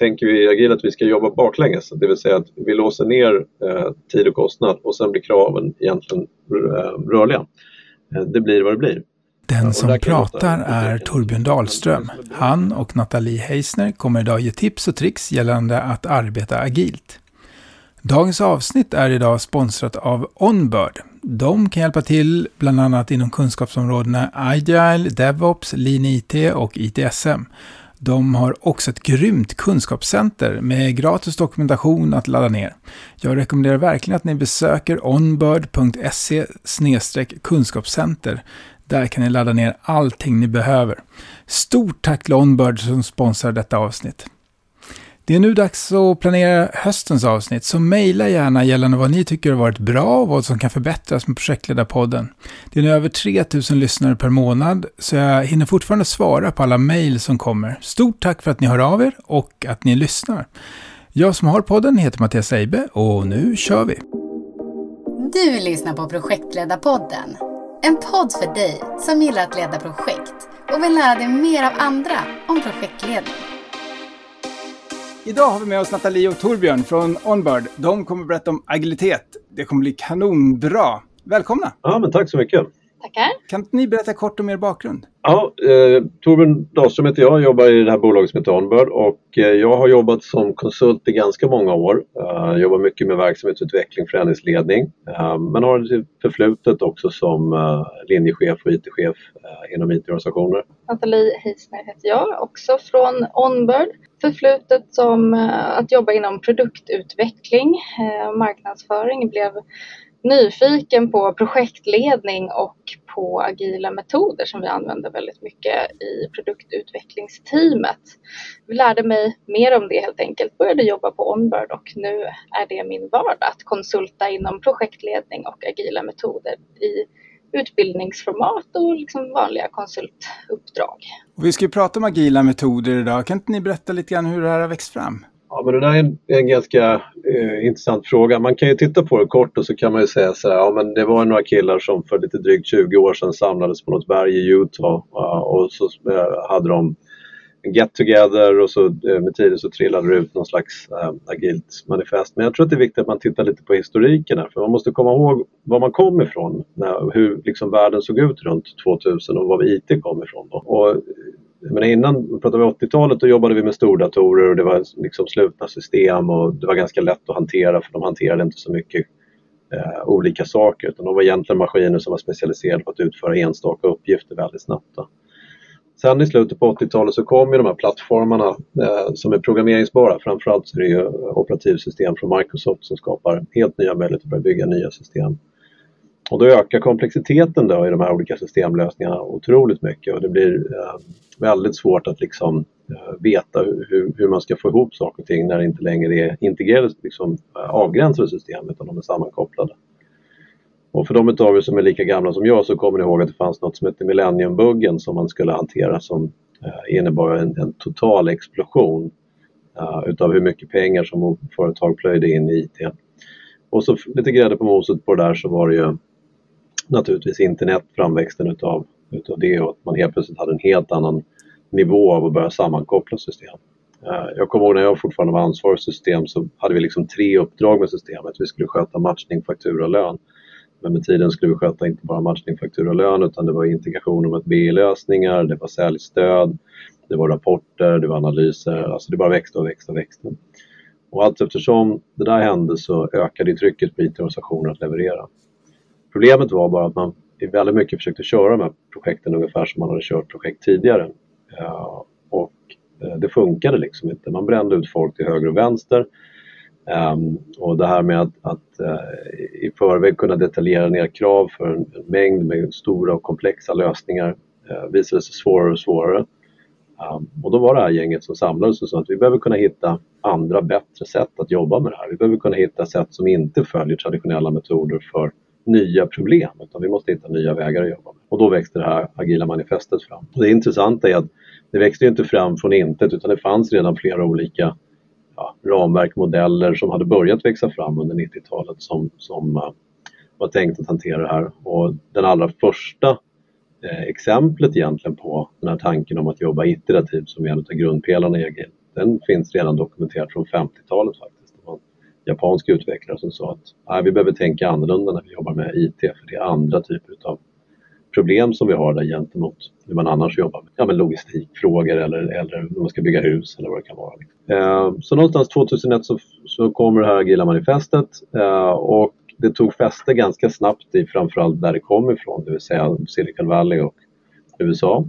tänker vi i Agil att vi ska jobba baklänges, det vill säga att vi låser ner eh, tid och kostnad och sen blir kraven egentligen eh, rörliga. Eh, det blir vad det blir. Den som pratar är Torbjörn Dahlström. Han och Nathalie Heisner kommer idag ge tips och tricks gällande att arbeta agilt. Dagens avsnitt är idag sponsrat av Onbird. De kan hjälpa till bland annat inom kunskapsområdena Agile, DevOps, Lean IT och ITSM. De har också ett grymt kunskapscenter med gratis dokumentation att ladda ner. Jag rekommenderar verkligen att ni besöker onbird.se kunskapscenter. Där kan ni ladda ner allting ni behöver. Stort tack till Onbird som sponsrar detta avsnitt. Det är nu dags att planera höstens avsnitt, så mejla gärna gällande vad ni tycker har varit bra och vad som kan förbättras med Projektledarpodden. Det är nu över 3000 lyssnare per månad, så jag hinner fortfarande svara på alla mejl som kommer. Stort tack för att ni hör av er och att ni lyssnar. Jag som har podden heter Mattias Eibe och nu kör vi! Du lyssnar på Projektledarpodden. En podd för dig som gillar att leda projekt och vill lära dig mer av andra om projektledning. Idag har vi med oss Nathalie och Torbjörn från Onbird. De kommer berätta om agilitet. Det kommer bli kanonbra. Välkomna! Ja, men tack så mycket. Tackar. Kan ni berätta kort om er bakgrund? Ja, eh, Torbjörn Dahlström heter jag, jobbar i det här bolaget som heter Onbird och eh, jag har jobbat som konsult i ganska många år. Eh, jobbar mycket med verksamhetsutveckling, förändringsledning eh, men har ett förflutet också som eh, linjechef och IT-chef eh, inom IT-organisationer. Nathalie Heisner heter jag, också från Onbird. Förflutet som eh, att jobba inom produktutveckling, eh, marknadsföring, blev nyfiken på projektledning och på agila metoder som vi använder väldigt mycket i produktutvecklingsteamet. Jag lärde mig mer om det helt enkelt, började jobba på Onbird och nu är det min vardag att konsulta inom projektledning och agila metoder i utbildningsformat och liksom vanliga konsultuppdrag. Och vi ska ju prata om agila metoder idag. Kan inte ni berätta lite grann hur det här har växt fram? Ja, men det där är en, en ganska eh, intressant fråga. Man kan ju titta på det kort och så kan man ju säga så här, ja men det var några killar som för lite drygt 20 år sedan samlades på något berg i Utah och så eh, hade de en get together och så eh, med tiden så trillade det ut någon slags eh, agilt manifest. Men jag tror att det är viktigt att man tittar lite på historiken här för man måste komma ihåg var man kom ifrån, när, hur liksom världen såg ut runt 2000 och var IT kom ifrån. Då. Och men innan, pratar vi 80-talet, då jobbade vi med stordatorer och det var liksom slutna system och det var ganska lätt att hantera för de hanterade inte så mycket eh, olika saker utan de var egentligen maskiner som var specialiserade på att utföra enstaka uppgifter väldigt snabbt. Då. Sen i slutet på 80-talet så kom ju de här plattformarna eh, som är programmeringsbara. Framförallt så är det ju operativsystem från Microsoft som skapar helt nya möjligheter att bygga nya system. Och då ökar komplexiteten då i de här olika systemlösningarna otroligt mycket och det blir eh, väldigt svårt att liksom eh, veta hur, hur, man ska få ihop saker och ting när det inte längre är integrerade, liksom, eh, avgränsade system utan de är sammankopplade. Och för de av er som är lika gamla som jag så kommer ni ihåg att det fanns något som hette millenniumbuggen som man skulle hantera som eh, innebar en, en total explosion uh, utav hur mycket pengar som företag plöjde in i IT. Och så lite grädde på moset på det där så var det ju naturligtvis internet, framväxten utav, utav det och att man helt plötsligt hade en helt annan nivå av att börja sammankoppla system. Eh, jag kommer ihåg när jag fortfarande var ansvarig för system så hade vi liksom tre uppdrag med systemet. Vi skulle sköta matchning, faktura och lön. Men med tiden skulle vi sköta inte bara matchning, faktura och lön utan det var integration med BI-lösningar, det var säljstöd, det var rapporter, det var analyser. Alltså det bara växte och växte och växte. Och allt eftersom det där hände så ökade trycket på IT-organisationer att leverera. Problemet var bara att man väldigt mycket försökte köra de här projekten ungefär som man hade kört projekt tidigare. Eh, och eh, det funkade liksom inte. Man brände ut folk till höger och vänster. Um, och det här med att, att uh, i förväg kunna detaljera ner krav för en, en mängd med stora och komplexa lösningar visade sig svårare och svårare. Um, och då var det här gänget som samlades och sa att vi behöver kunna hitta andra bättre sätt att jobba med det här. Vi behöver kunna hitta sätt som inte följer traditionella metoder för nya problem utan vi måste hitta nya vägar att jobba med. Och då växte det här agila manifestet fram. Och det intressanta är att det växte inte fram från intet utan det fanns redan flera olika ja, ramverk, modeller som hade börjat växa fram under 90-talet som, som uh, var tänkt att hantera det här. Och den allra första eh, exemplet egentligen på den här tanken om att jobba iterativt som är en av grundpelarna i agil den finns redan dokumenterad från 50-talet faktiskt. Japansk utvecklare som sa att nej, vi behöver tänka annorlunda när vi jobbar med IT för det är andra typer av problem som vi har där gentemot hur man annars jobbar med ja, men logistikfrågor eller, eller hur man ska bygga hus eller vad det kan vara. Liksom. Eh, så någonstans 2001 så, så kommer det här agila manifestet eh, och det tog fäste ganska snabbt i framförallt där det kom ifrån, det vill säga Silicon Valley och USA.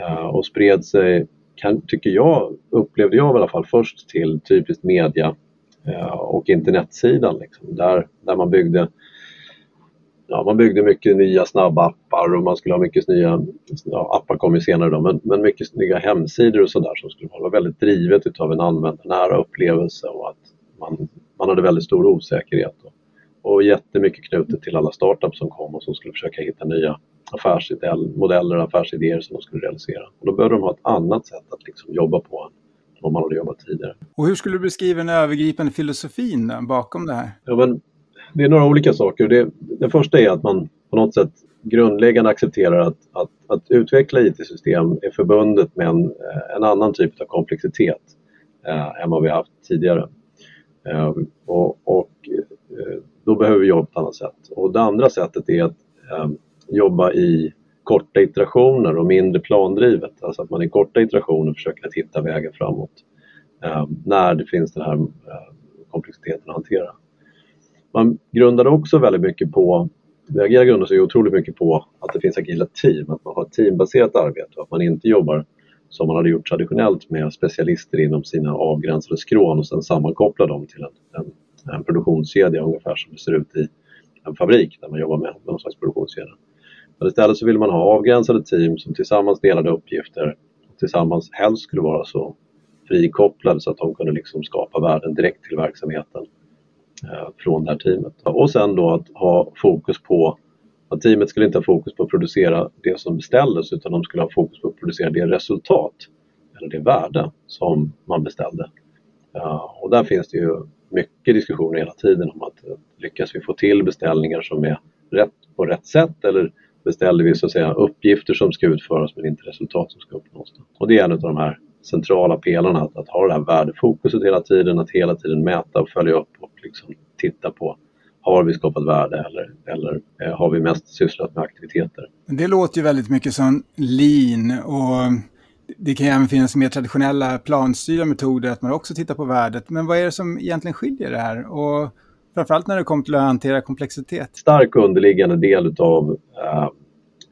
Eh, och spred sig, kan, tycker jag, upplevde jag i alla fall först till typiskt media Eh, och internetsidan liksom, där, där man byggde ja, man byggde mycket nya snabba appar och man skulle ha mycket nya, ja, appar kom ju senare då, men, men mycket snygga hemsidor och sådär som skulle vara väldigt drivet utav en användarnära upplevelse och att man, man hade väldigt stor osäkerhet. Och, och jättemycket knutet till alla startups som kom och som skulle försöka hitta nya affärsmodeller och affärsidéer som de skulle realisera. Och då behövde de ha ett annat sätt att liksom jobba på än vad man hade jobbat tidigare. Och hur skulle du beskriva den övergripande filosofin bakom det här? Ja, men det är några olika saker. Det, det första är att man på något sätt grundläggande accepterar att, att, att utveckla IT-system är förbundet med en, en annan typ av komplexitet eh, än vad vi haft tidigare. Eh, och, och eh, då behöver vi jobba på ett annat sätt. Och det andra sättet är att eh, jobba i korta iterationer och mindre plandrivet. Alltså att man i korta iterationer försöker att hitta vägen framåt eh, när det finns den här eh, komplexiteten att hantera. Man grundade också väldigt mycket på, det agila grundar sig otroligt mycket på att det finns agila team, att man har ett teambaserat arbete och att man inte jobbar som man hade gjort traditionellt med specialister inom sina avgränsade skrån och sen sammankoppla dem till en, en, en produktionskedja ungefär som det ser ut i en fabrik där man jobbar med någon slags produktionskedja. Men istället så vill man ha avgränsade team som tillsammans delade uppgifter och tillsammans helst skulle vara så frikopplade så att de kunde liksom skapa värden direkt till verksamheten eh, från det här teamet. Och sen då att ha fokus på att teamet skulle inte ha fokus på att producera det som beställdes utan de skulle ha fokus på att producera det resultat eller det värde som man beställde. Eh, och där finns det ju mycket diskussioner hela tiden om att eh, lyckas vi få till beställningar som är rätt på rätt sätt eller beställer vi så att säga uppgifter som ska utföras men inte resultat som ska uppnås. Och det är en av de här centrala pelarna, att, att ha det här värdefokuset hela tiden, att hela tiden mäta och följa upp och liksom titta på har vi skapat värde eller, eller eh, har vi mest sysslat med aktiviteter? Det låter ju väldigt mycket som lean och det kan ju även finnas mer traditionella planstyrda metoder att man också tittar på värdet. Men vad är det som egentligen skiljer det här? Och framförallt när det kommer till att hantera komplexitet. Stark underliggande del utav, uh,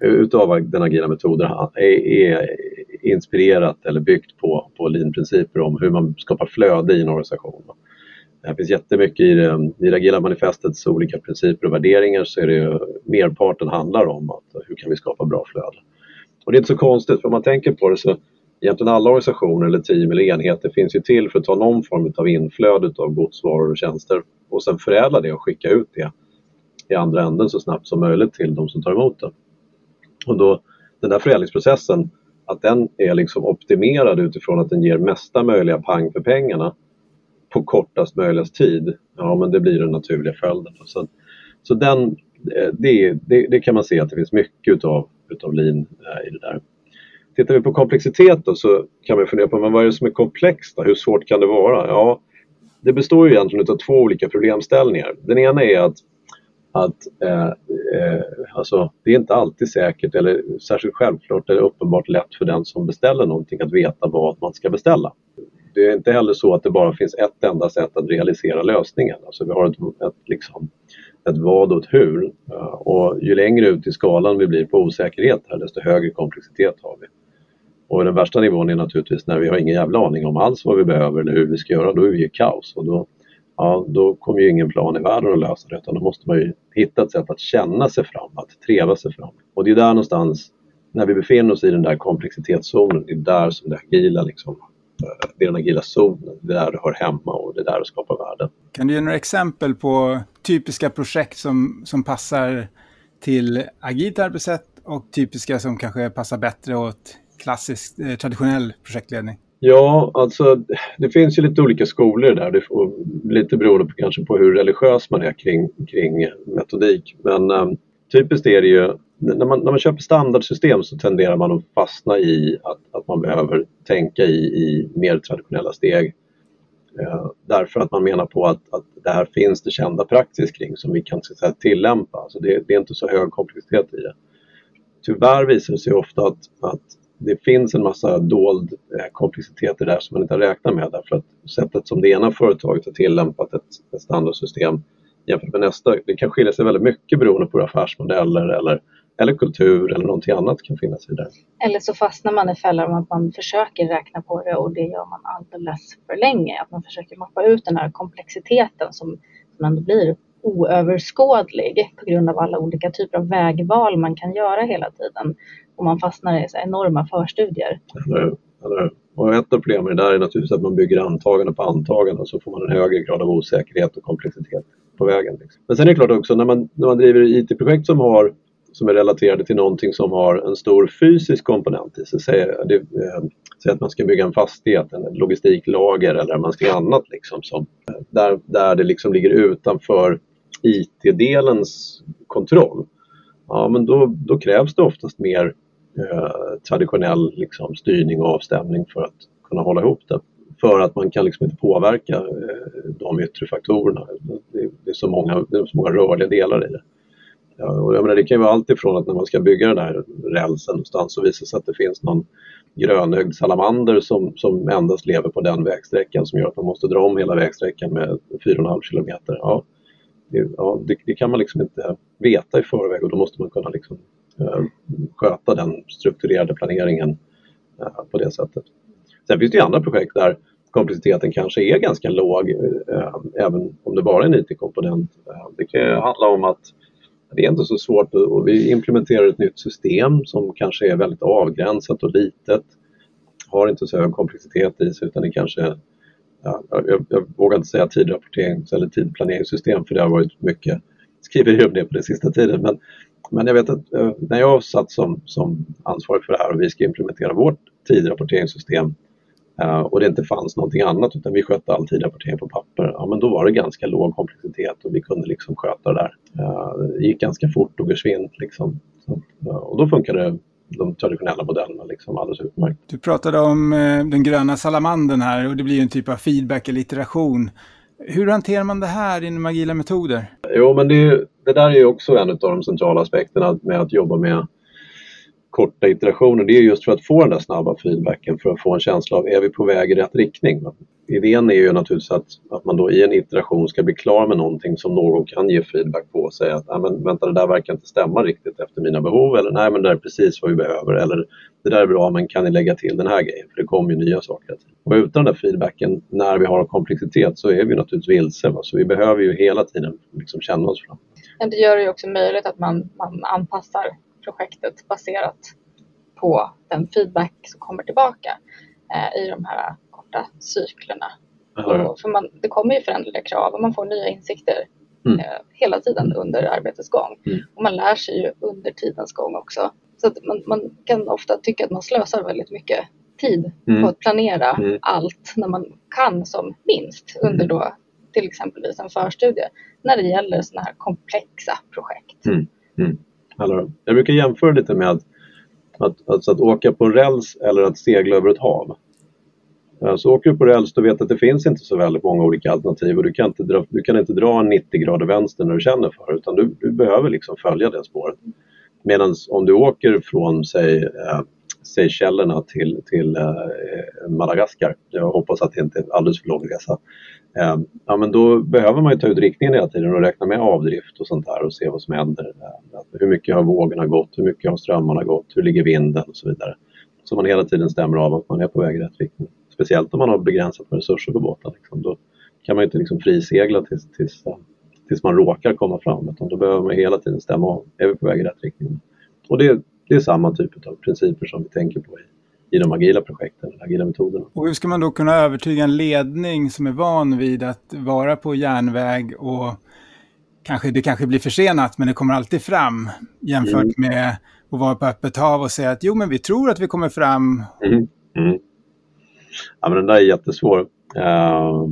utav den agila metoden är, är, inspirerat eller byggt på, på lean-principer om hur man skapar flöde i en organisation. Det finns jättemycket i det, i det agila manifestets olika principer och värderingar så är det ju, merparten handlar om att hur kan vi skapa bra flöde. Och det är inte så konstigt för om man tänker på det så egentligen alla organisationer eller team eller enheter finns ju till för att ta någon form av inflöde av gods, varor och tjänster och sen förädla det och skicka ut det i andra änden så snabbt som möjligt till de som tar emot det. Och då, den där förädlingsprocessen, att den är liksom optimerad utifrån att den ger mesta möjliga pang för pengarna på kortast möjliga tid, ja men det blir den naturliga följden. Så, så den, eh, det, det, det, kan man se att det finns mycket utav, utav lean eh, i det där. Tittar vi på komplexitet då, så kan man fundera på men vad är det som är komplext? Då? Hur svårt kan det vara? Ja, det består ju egentligen av två olika problemställningar. Den ena är att, att eh, eh, alltså, det är inte alltid säkert eller särskilt självklart eller uppenbart lätt för den som beställer någonting att veta vad man ska beställa. Det är inte heller så att det bara finns ett enda sätt att realisera lösningen. Alltså vi har ett, ett, liksom, ett vad och ett hur. Och ju längre ut i skalan vi blir på osäkerhet här, desto högre komplexitet har vi. Och den värsta nivån är naturligtvis när vi har ingen jävla aning om alls vad vi behöver eller hur vi ska göra. Då är vi i kaos och då, ja, då kommer ju ingen plan i världen att lösa det utan då måste man ju hitta ett sätt att känna sig fram, att treva sig fram. Och det är där någonstans, när vi befinner oss i den där komplexitetszonen, det är där som det agila liksom, eh, det är den agila zonen, det är där det hör hemma och det är där det skapar värden. Kan du ge några exempel på typiska projekt som, som passar till agilt arbetssätt och typiska som kanske passar bättre åt klassisk eh, traditionell projektledning? Ja, alltså det finns ju lite olika skolor där. Det får, lite beroende på kanske på hur religiös man är kring, kring metodik. Men äm, typiskt är det ju när man, när man köper standardsystem så tenderar man att fastna i att, att man behöver tänka i, i mer traditionella steg. Äh, därför att man menar på att, att det här finns det kända praxis kring som vi kan så säga, tillämpa. Alltså det, det är inte så hög komplexitet i det. Tyvärr visar det sig ofta att, att det finns en massa dold eh, komplexiteter där som man inte har räknat med därför att sättet som det ena företaget har tillämpat ett, ett standardsystem jämfört med nästa, det kan skilja sig väldigt mycket beroende på affärsmodeller eller, eller kultur eller någonting annat kan finnas i det. Eller så fastnar man i fällan om att man försöker räkna på det och det gör man alldeles för länge. Att man försöker mappa ut den här komplexiteten som, som ändå blir oöverskådlig på grund av alla olika typer av vägval man kan göra hela tiden. Och man fastnar i så enorma förstudier. Eller, eller, och ett av problemen där är naturligtvis att man bygger antagande på antagande och så får man en högre grad av osäkerhet och komplexitet på vägen. Liksom. Men sen är det klart också när man, när man driver IT-projekt som, har, som är relaterade till någonting som har en stor fysisk komponent i sig. Säg, det, eh, säg att man ska bygga en fastighet, en logistiklager eller man ska göra annat liksom som, eh, där, där det liksom ligger utanför IT-delens kontroll. Ja, men då, då krävs det oftast mer eh, traditionell liksom, styrning och avstämning för att kunna hålla ihop det för att man kan liksom inte påverka eh, de yttre faktorerna. Det är så många, det är så många rörliga delar i det. Ja, och jag menar, det kan ju vara allt ifrån att när man ska bygga den här rälsen någonstans så visar det sig att det finns någon grönögd salamander som, som endast lever på den vägsträckan som gör att man måste dra om hela vägsträckan med 4,5 kilometer. Ja, det, ja, det, det, kan man liksom inte veta i förväg och då måste man kunna liksom, eh, sköta den strukturerade planeringen eh, på det sättet. Sen finns det ju andra projekt där komplexiteten kanske är ganska låg, eh, även om det bara är en IT-komponent. Eh, det kan handla om att det är inte så svårt och vi implementerar ett nytt system som kanske är väldigt avgränsat och litet. Har inte så hög komplexitet i sig utan det kanske Ja, jag, jag, vågar inte säga tidrapporterings eller tidplaneringssystem för det har varit mycket skriverier om det på den sista tiden. Men, men jag vet att eh, när jag satt som, som ansvarig för det här och vi ska implementera vårt tidrapporteringssystem eh, och det inte fanns någonting annat utan vi skötte all tidrapportering på papper. Ja, men då var det ganska låg komplexitet och vi kunde liksom sköta det där. Eh, det gick ganska fort och försvint liksom. Så, eh, och då funkade det de traditionella modellerna liksom alldeles utmärkt. Du pratade om eh, den gröna salamanden här och det blir en typ av feedback eller iteration. Hur hanterar man det här inom agila metoder? Jo, men det, det där är ju också en av de centrala aspekterna med att jobba med korta iterationer, det är just för att få den där snabba feedbacken för att få en känsla av, är vi på väg i rätt riktning? Idén är ju naturligtvis att, att man då i en iteration ska bli klar med någonting som någon kan ge feedback på och säga att men, vänta det där verkar inte stämma riktigt efter mina behov eller nej men det är precis vad vi behöver eller det där är bra men kan ni lägga till den här grejen för det kommer ju nya saker. Och utan den där feedbacken när vi har komplexitet så är vi naturligtvis vilse va? så vi behöver ju hela tiden liksom känna oss fram. Men det gör det ju också möjligt att man, man anpassar projektet baserat på den feedback som kommer tillbaka eh, i de här korta cyklerna. Mm. Och för man, det kommer ju förändrade krav och man får nya insikter mm. eh, hela tiden under arbetets gång. Mm. Och man lär sig ju under tidens gång också. Så att man, man kan ofta tycka att man slösar väldigt mycket tid mm. på att planera mm. allt när man kan som minst under då till exempelvis en förstudie när det gäller sådana här komplexa projekt. Mm. Mm. Jag brukar jämföra lite med att, att, alltså att åka på räls eller att segla över ett hav. Eh, så åker du på räls, då vet att det finns inte så väldigt många olika alternativ och du kan inte dra, du kan inte dra en 90 grader vänster när du känner för det utan du, du behöver liksom följa det spåret. Medan om du åker från, säg, eh, Seychellerna till, till eh, Madagaskar, jag hoppas att det inte är en alldeles för lång resa, eh, ja, men då behöver man ju ta ut riktningen hela tiden och räkna med avdrift och sånt där och se vad som händer. Eh, hur mycket har vågorna gått, hur mycket har strömmarna gått, hur ligger vinden och så vidare. Så man hela tiden stämmer av att man är på väg i rätt riktning. Speciellt om man har begränsat med resurser på båten. Liksom. Då kan man inte liksom frisegla tills, tills, tills man råkar komma fram utan då behöver man hela tiden stämma av, är vi på väg i rätt riktning? Och det, det är samma typ av principer som vi tänker på i i de agila projekten, de agila metoderna. Och hur ska man då kunna övertyga en ledning som är van vid att vara på järnväg och kanske, det kanske blir försenat men det kommer alltid fram jämfört mm. med att vara på öppet hav och säga att jo men vi tror att vi kommer fram. Mm. Mm. Ja men den där är jättesvår. Uh,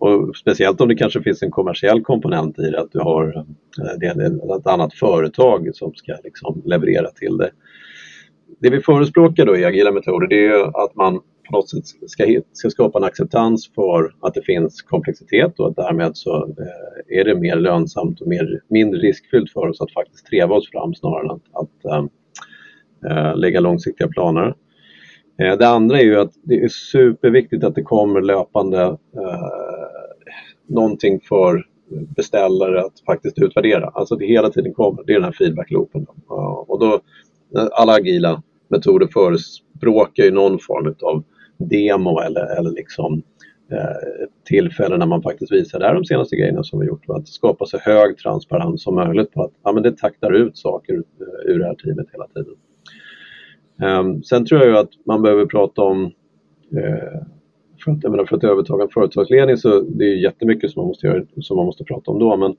och speciellt om det kanske finns en kommersiell komponent i det, att du har eh, det ett annat företag som ska liksom leverera till det. Det vi förespråkar då i agila metoder det är att man på något sätt ska, ska skapa en acceptans för att det finns komplexitet och att därmed så eh, är det mer lönsamt och mer, mindre riskfyllt för oss att faktiskt treva oss fram snarare än att, att äh, lägga långsiktiga planer. Eh, det andra är ju att det är superviktigt att det kommer löpande eh, någonting för beställare att faktiskt utvärdera. Alltså det hela tiden kommer, det är den här feedbackloopen. Och då, alla agila metoder förespråkar ju någon form av demo eller, eller liksom eh, tillfällen när man faktiskt visar, det är de senaste grejerna som vi gjort, att skapa så hög transparens som möjligt på att ja, men det taktar ut saker eh, ur det här teamet hela tiden. Ehm, sen tror jag ju att man behöver prata om eh, för, att, menar, för att överta en företagsledning så det är jättemycket som man måste, göra, som man måste prata om då. Men,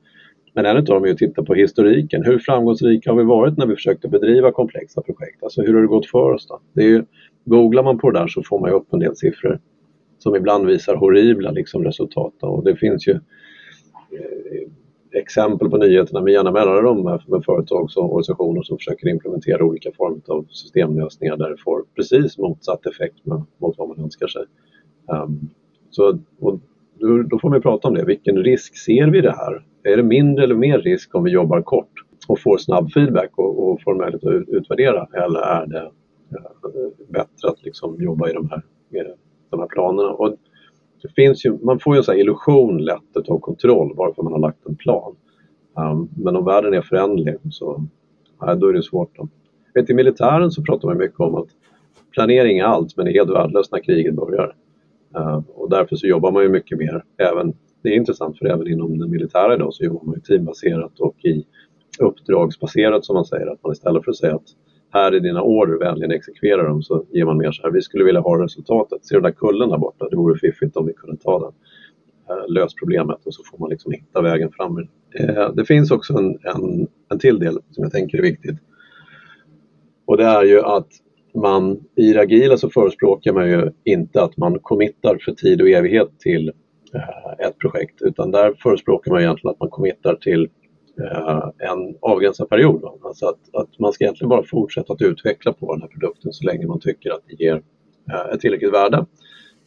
men en av dem är att titta på historiken. Hur framgångsrika har vi varit när vi försökte bedriva komplexa projekt? Alltså hur har det gått för oss då? Det är ju, googlar man på det där så får man ju upp en del siffror som ibland visar horribla liksom, resultat. Då. Och det finns ju eh, exempel på nyheterna med jämna mellanrum med, företag och organisationer som försöker implementera olika former av systemlösningar där det får precis motsatt effekt mot vad man önskar sig. Ehm, så, och då, får man prata om det. Vilken risk ser vi i det här? Är det mindre eller mer risk om vi jobbar kort och får snabb feedback och, och får möjlighet att utvärdera? Eller är det eh, bättre att liksom jobba i de här, de här planerna? Och det finns ju, man får ju en sån illusion lätt att ta kontroll varför man har lagt en plan. Um, men om världen är förändlig så nej, då är det svårt. Då. Vet, I militären så pratar man mycket om att planering är allt men är helt värdelöst när kriget börjar. Uh, och därför så jobbar man ju mycket mer, även, det är intressant för även inom den militära idag så jobbar man ju teambaserat och i uppdragsbaserat som man säger. Att man istället för att säga att här är dina order, vänligen exekvera dem, så ger man mer så här, vi skulle vilja ha resultatet. Ser du den där kullen där borta? Det vore fiffigt om vi kunde ta den. Eh, Lös problemet och så får man liksom hitta vägen fram. Eh, det finns också en, en, en till del som jag tänker är viktigt. Och det är ju att man i det agila så förespråkar man ju inte att man committar för tid och evighet till eh, ett projekt utan där förespråkar man egentligen att man committar till Eh, en avgränsad period. Alltså att, att man ska egentligen bara fortsätta att utveckla på den här produkten så länge man tycker att det ger eh, ett tillräckligt värde.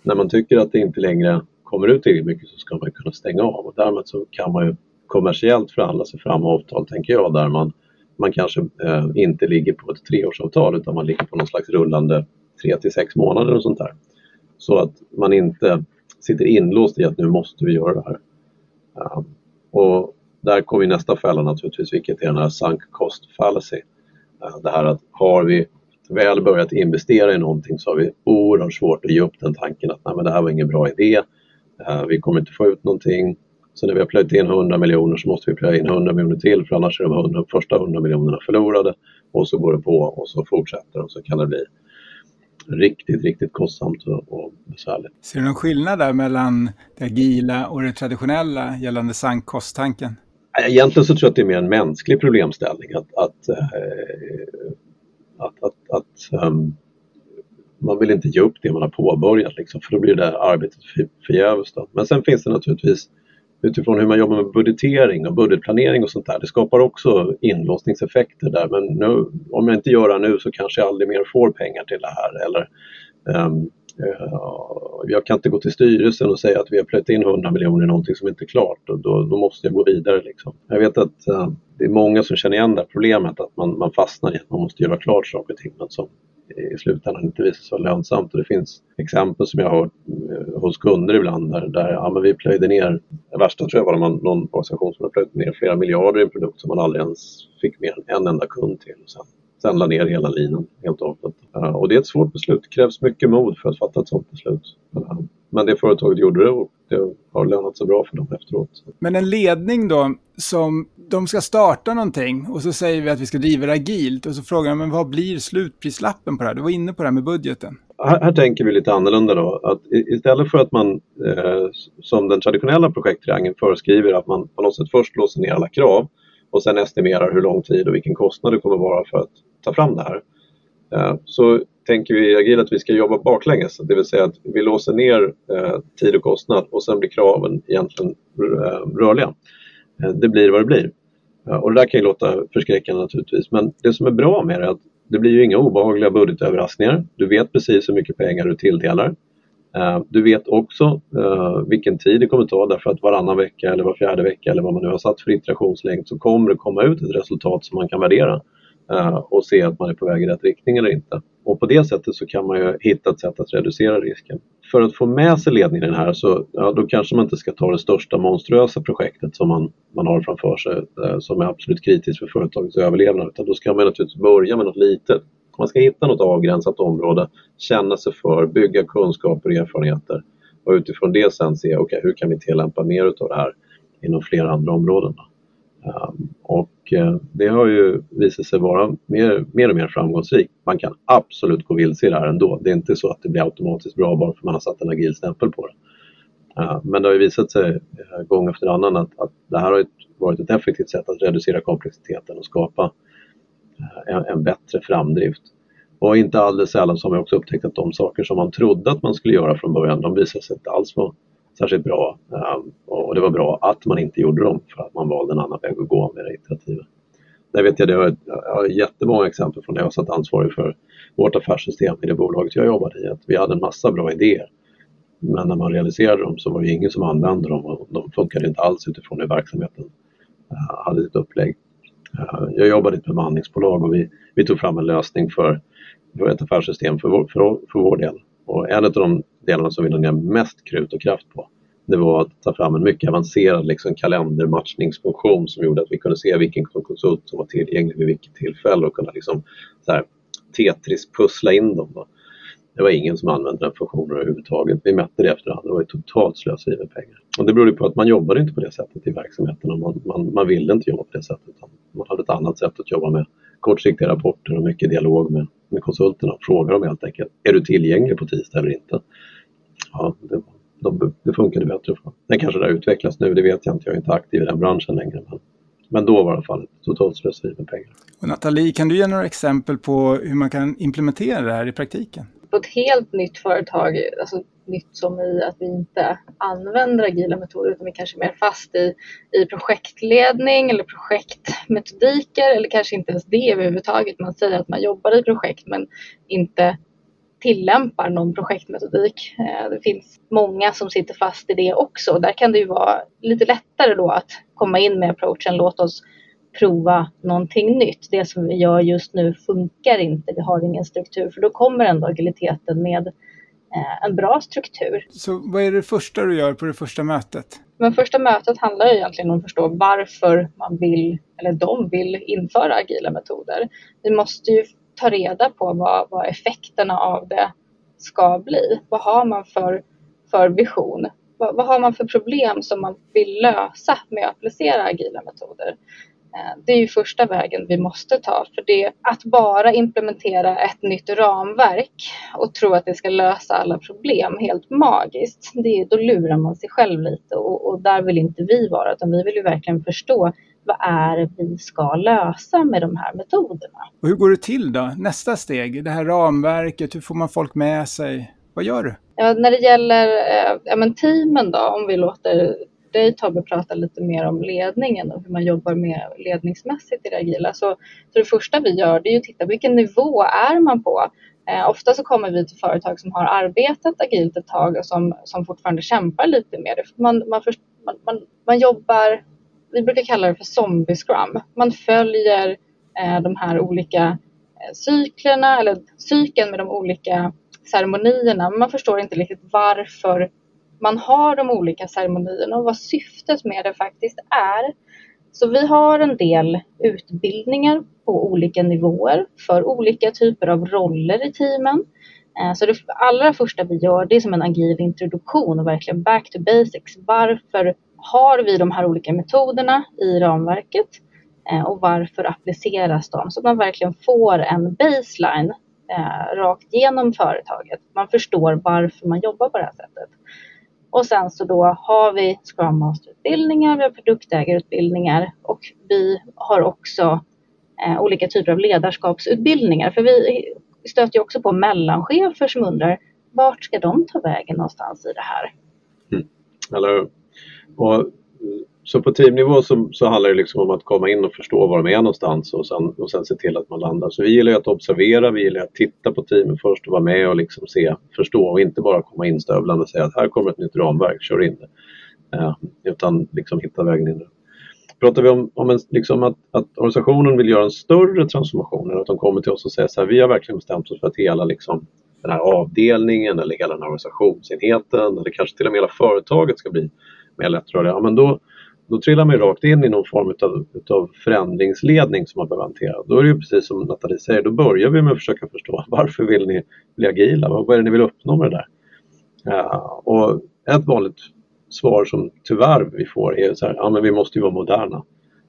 När man tycker att det inte längre kommer ut tillräckligt mycket så ska man kunna stänga av och därmed så kan man ju kommersiellt förhandla sig fram avtal, tänker jag, där man, man kanske eh, inte ligger på ett treårsavtal utan man ligger på någon slags rullande tre till sex månader och sånt där. Så att man inte sitter inlåst i att nu måste vi göra det här. Um, och där kommer nästa fälla naturligtvis, vilket är den här sunk cost fallacy. Eh, det här att har vi väl börjat investera i någonting så har vi oerhört svårt att ge upp den tanken att Nej, men det här var ingen bra idé. Eh, vi kommer inte få ut någonting. Så när vi har plöjt in 100 miljoner så måste vi plöja in 100 miljoner till för annars är de 100, första 100 miljonerna förlorade. Och så går det på och så fortsätter och så kan det bli riktigt, riktigt kostsamt och, besvärligt. Ser du någon skillnad där mellan det agila och det traditionella gällande sank kosttanken? Egentligen så tror jag att det är mer en mänsklig problemställning. Att, att, eh, att, att, att um, man vill inte ge upp det man har påbörjat liksom, för då blir det arbetet förgäves. Men sen finns det naturligtvis utifrån hur man jobbar med budgetering och budgetplanering och sånt där. Det skapar också inlåsningseffekter där. Men nu, om jag inte gör det nu så kanske jag aldrig mer får pengar till det här. Eller, um, Eh, jag kan inte gå till styrelsen och säga att vi har plöjt in 100 miljoner i någonting som inte är klart och då, då måste jag gå vidare. Liksom. Jag vet att eh, det är många som känner igen det här problemet att man, man fastnar i att man måste göra klart saker och ting men som i slutändan inte visar sig vara lönsamt. Och det finns exempel som jag har hört hos kunder ibland där, där ja, men vi plöjde ner, det värsta tror jag var någon, någon organisation som har plöjt ner flera miljarder i en produkt som man aldrig ens fick mer än en enda kund till. Och sen sen la ner hela linan helt och hållet. Uh, och det är ett svårt beslut. Det krävs mycket mod för att fatta ett sådant beslut. Uh, men det företaget gjorde det och det har lönat sig bra för dem efteråt. Men en ledning då, som de ska starta någonting och så säger vi att vi ska driva det agilt och så frågar de men vad blir slutprislappen på det här? Du var inne på det här med budgeten. Här, här tänker vi lite annorlunda då. Att istället för att man eh, som den traditionella projekttriangeln föreskriver att man på något sätt först låser ner alla krav och sen estimerar hur lång tid och vilken kostnad det kommer vara för att ta fram det här. Eh, så tänker vi i agil att vi ska jobba baklänges, det vill säga att vi låser ner eh, tid och kostnad och sen blir kraven egentligen eh, rörliga. Det blir vad det blir. Och det där kan ju låta förskräckande naturligtvis, men det som är bra med det är att det blir ju inga obehagliga budgetöverraskningar. Du vet precis hur mycket pengar du tilldelar. Eh, du vet också eh, vilken tid det kommer ta därför att varannan vecka eller var fjärde vecka eller vad man nu har satt för iterationslängd så kommer det komma ut ett resultat som man kan värdera eh, och se att man är på väg i rätt riktning eller inte. Och på det sättet så kan man ju hitta ett sätt att reducera risken. För att få med sig ledningen här så ja, då kanske man inte ska ta det största monstruösa projektet som man, man har framför sig eh, som är absolut kritiskt för företagets överlevnad utan då ska man naturligtvis börja med något litet. Man ska hitta något avgränsat område, känna sig för, bygga kunskaper och erfarenheter och utifrån det sen se okay, hur kan vi tillämpa mer av det här inom flera andra områden. Ehm, och eh, det har ju visat sig vara mer, mer och mer framgångsrikt. Man kan absolut gå vilse i det här ändå. Det är inte så att det blir automatiskt bra bara för att man har satt en agil stämpel på det. Ehm, men det har ju visat sig eh, gång efter annan att, att det här har varit ett effektivt sätt att reducera komplexiteten och skapa en, en, bättre framdrift. Och inte alldeles sällan så har man också upptäckt att de saker som man trodde att man skulle göra från början, de visar sig inte alls vara särskilt bra. Ehm, och det var bra att man inte gjorde dem för att man valde en annan väg att gå med det iterativet. Där vet jag, det har, jag har jättemånga exempel från när jag satt ansvarig för vårt affärssystem i det bolaget jag jobbade i. Att vi hade en massa bra idéer. Men när man realiserade dem så var det ingen som använde dem och de funkade inte alls utifrån hur verksamheten eh, hade sitt upplägg. Jag jobbade i ett bemanningsbolag och vi, vi tog fram en lösning för, för ett affärssystem för vår, för, för vår del. Och en av de delarna som vi la ner mest krut och kraft på det var att ta fram en mycket avancerad liksom, kalendermatchningsfunktion som gjorde att vi kunde se vilken konsult som var tillgänglig vid vilket tillfälle och kunna liksom, så här, Tetris-pussla in dem. Då. Det var ingen som använde den funktionen överhuvudtaget. Vi mätte det efterhand. Det var ju totalt slöseri med pengar. Och det berodde på att man jobbade inte på det sättet i verksamheten och man, man, man ville inte jobba på det sättet. Man hade ett annat sätt att jobba med kortsiktiga rapporter och mycket dialog med, med konsulterna fråga dem helt enkelt. Är du tillgänglig på tisdag eller inte? Ja, det, de, det funkade bättre. För. Det kanske det har utvecklats nu, det vet jag inte. Jag är inte aktiv i den branschen längre. Men, men då var det i alla fall totalt slöseri med pengar. Och Nathalie, kan du ge några exempel på hur man kan implementera det här i praktiken? På ett helt nytt företag, alltså nytt som i att vi inte använder agila metoder utan vi kanske är mer fast i, i projektledning eller projektmetodiker eller kanske inte ens det överhuvudtaget. Man säger att man jobbar i projekt men inte tillämpar någon projektmetodik. Eh, det finns många som sitter fast i det också. Där kan det ju vara lite lättare då att komma in med approachen låt oss prova någonting nytt. Det som vi gör just nu funkar inte, vi har ingen struktur. För då kommer ändå agiliteten med eh, en bra struktur. Så vad är det första du gör på det första mötet? Men första mötet handlar ju egentligen om att förstå varför man vill, eller de vill införa agila metoder. Vi måste ju ta reda på vad, vad effekterna av det ska bli. Vad har man för, för vision? Vad, vad har man för problem som man vill lösa med att applicera agila metoder? Eh, det är ju första vägen vi måste ta för det att bara implementera ett nytt ramverk och tro att det ska lösa alla problem helt magiskt, det, då lurar man sig själv lite och, och där vill inte vi vara utan vi vill ju verkligen förstå vad är det vi ska lösa med de här metoderna. Och hur går det till då? Nästa steg, det här ramverket, hur får man folk med sig? Vad gör du? Ja, när det gäller eh, ja, men teamen då, om vi låter dig Tobbe prata lite mer om ledningen och hur man jobbar med ledningsmässigt i det agila. Så, så det första vi gör det är att titta på vilken nivå är man på? Eh, ofta så kommer vi till företag som har arbetat agilt ett tag och som, som fortfarande kämpar lite med det. Man, man, man, man, man jobbar vi brukar kalla det för zombie scrum. Man följer eh, de här olika eh, cyklerna eller cykeln med de olika ceremonierna. Men man förstår inte riktigt varför man har de olika ceremonierna och vad syftet med det faktiskt är. Så vi har en del utbildningar på olika nivåer för olika typer av roller i teamen. Eh, så det allra första vi gör det är som en agil introduktion och verkligen back to basics. Varför har vi de här olika metoderna i ramverket eh, och varför appliceras de? Så att man verkligen får en baseline eh, rakt genom företaget. Man förstår varför man jobbar på det här sättet. Och sen så då har vi Scrum Master-utbildningar, vi har produktägarutbildningar och vi har också eh, olika typer av ledarskapsutbildningar. För vi stöter ju också på mellanchefer som undrar vart ska de ta vägen någonstans i det här? Mm. Eller, och, så på teamnivå så, så handlar det liksom om att komma in och förstå var de är någonstans och sen, och sen se till att man landar. Så vi gillar att observera, vi gillar att titta på teamen först och vara med och liksom se, förstå och inte bara komma instövlande och säga att här kommer ett nytt ramverk, kör in det. Eh, utan liksom hitta vägen in. Pratar vi om, om en, liksom att, att, organisationen vill göra en större transformation, att de kommer till oss och säger så här, vi har verkligen bestämt oss för att hela liksom, den här avdelningen eller hela den här organisationsenheten eller kanske till och med hela företaget ska bli mer lättrörliga, ja, men då, då trillar man ju rakt in i någon form utav, utav förändringsledning som man behöver hantera. Då är det ju precis som Nathalie säger, då börjar vi med att försöka förstå varför vill ni bli agila? Vad är det ni vill uppnå med det där? Ja, och ett vanligt svar som tyvärr vi får är så här, ja men vi måste ju vara moderna.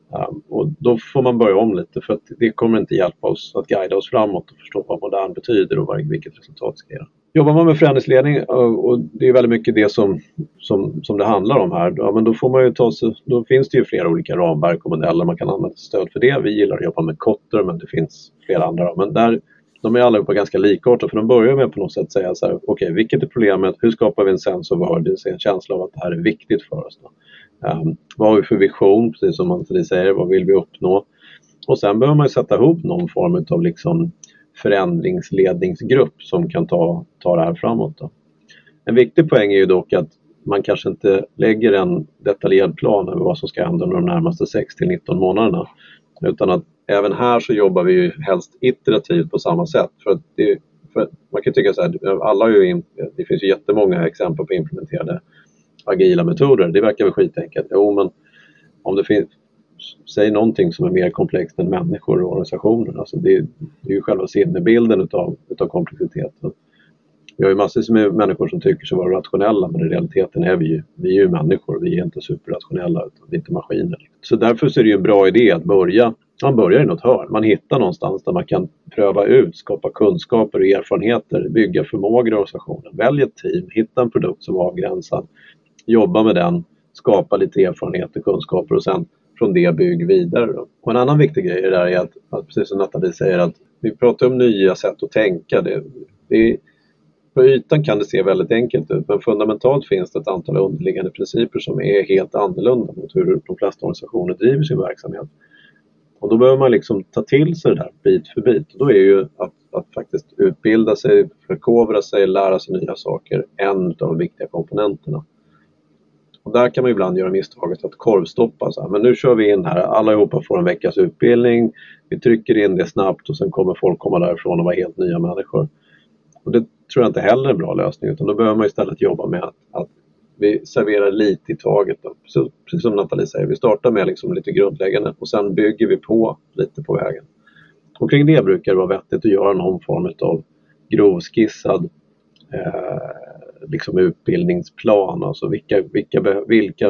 Um, och då får man börja om lite för att det kommer inte hjälpa oss att guida oss framåt och förstå vad modern betyder och vilket resultat ska ge. Jobbar man med förändringsledning eh, och det är väldigt mycket det som, som, som det handlar om här, ja, men då, får man ju ta sig, då finns det ju flera olika ramverk och modeller man kan använda stöd för det. Vi gillar att jobba med Kotter men det finns flera andra. Men där, de är allihopa ganska likartade för de börjar med på något sätt säga så här, okej okay, vilket är problemet, hur skapar vi en sensor, vad har det en känsla av att det här är viktigt för oss. Då? Um, vad har vi för vision, precis som Anthony säger, vad vill vi uppnå? Och sen behöver man sätta ihop någon form av liksom förändringsledningsgrupp som kan ta, ta det här framåt. Då. En viktig poäng är ju dock att man kanske inte lägger en detaljerad plan över vad som ska hända under de närmaste 6 till 19 månaderna. Utan att även här så jobbar vi ju helst iterativt på samma sätt. För att det, för att man kan tycka så här, alla ju, det finns ju jättemånga exempel på implementerade agila metoder. Det verkar väl skitenkelt. Jo, men om det finns, säg någonting som är mer komplext än människor och organisationer. Alltså det, det är ju själva sinnebilden utav, utav komplexiteten. Vi har ju massor med människor som tycker sig vara rationella men i realiteten är vi ju, vi är ju människor, vi är inte superrationella utan vi är inte maskiner. Så därför så är det ju en bra idé att börja, man börjar i något hörn, man hittar någonstans där man kan pröva ut, skapa kunskaper och erfarenheter, bygga förmågor i organisationen. Välj ett team, hitta en produkt som är avgränsad, jobba med den, skapa lite erfarenheter, kunskaper och sen från det bygg vidare. Då. Och en annan viktig grej där är att, att precis som Nathalie säger, att vi pratar om nya sätt att tänka. Det, det, på ytan kan det se väldigt enkelt ut men fundamentalt finns det ett antal underliggande principer som är helt annorlunda mot hur de flesta organisationer driver sin verksamhet. Och då behöver man liksom ta till sig det där bit för bit. Och då är ju att, att faktiskt utbilda sig, förkovra sig, lära sig nya saker en av de viktiga komponenterna. Och där kan man ibland göra misstaget att korvstoppa. Så här. Men nu kör vi in här, allihopa får en veckas utbildning. Vi trycker in det snabbt och sen kommer folk komma därifrån och vara helt nya människor. Och det tror jag inte heller är en bra lösning utan då behöver man istället jobba med att, att vi serverar lite i taget. Då. Precis som Nathalie säger, vi startar med liksom lite grundläggande och sen bygger vi på lite på vägen. Och kring det brukar det vara vettigt att göra någon form av grovskissad eh, liksom utbildningsplan, alltså vilka, vilka, vilka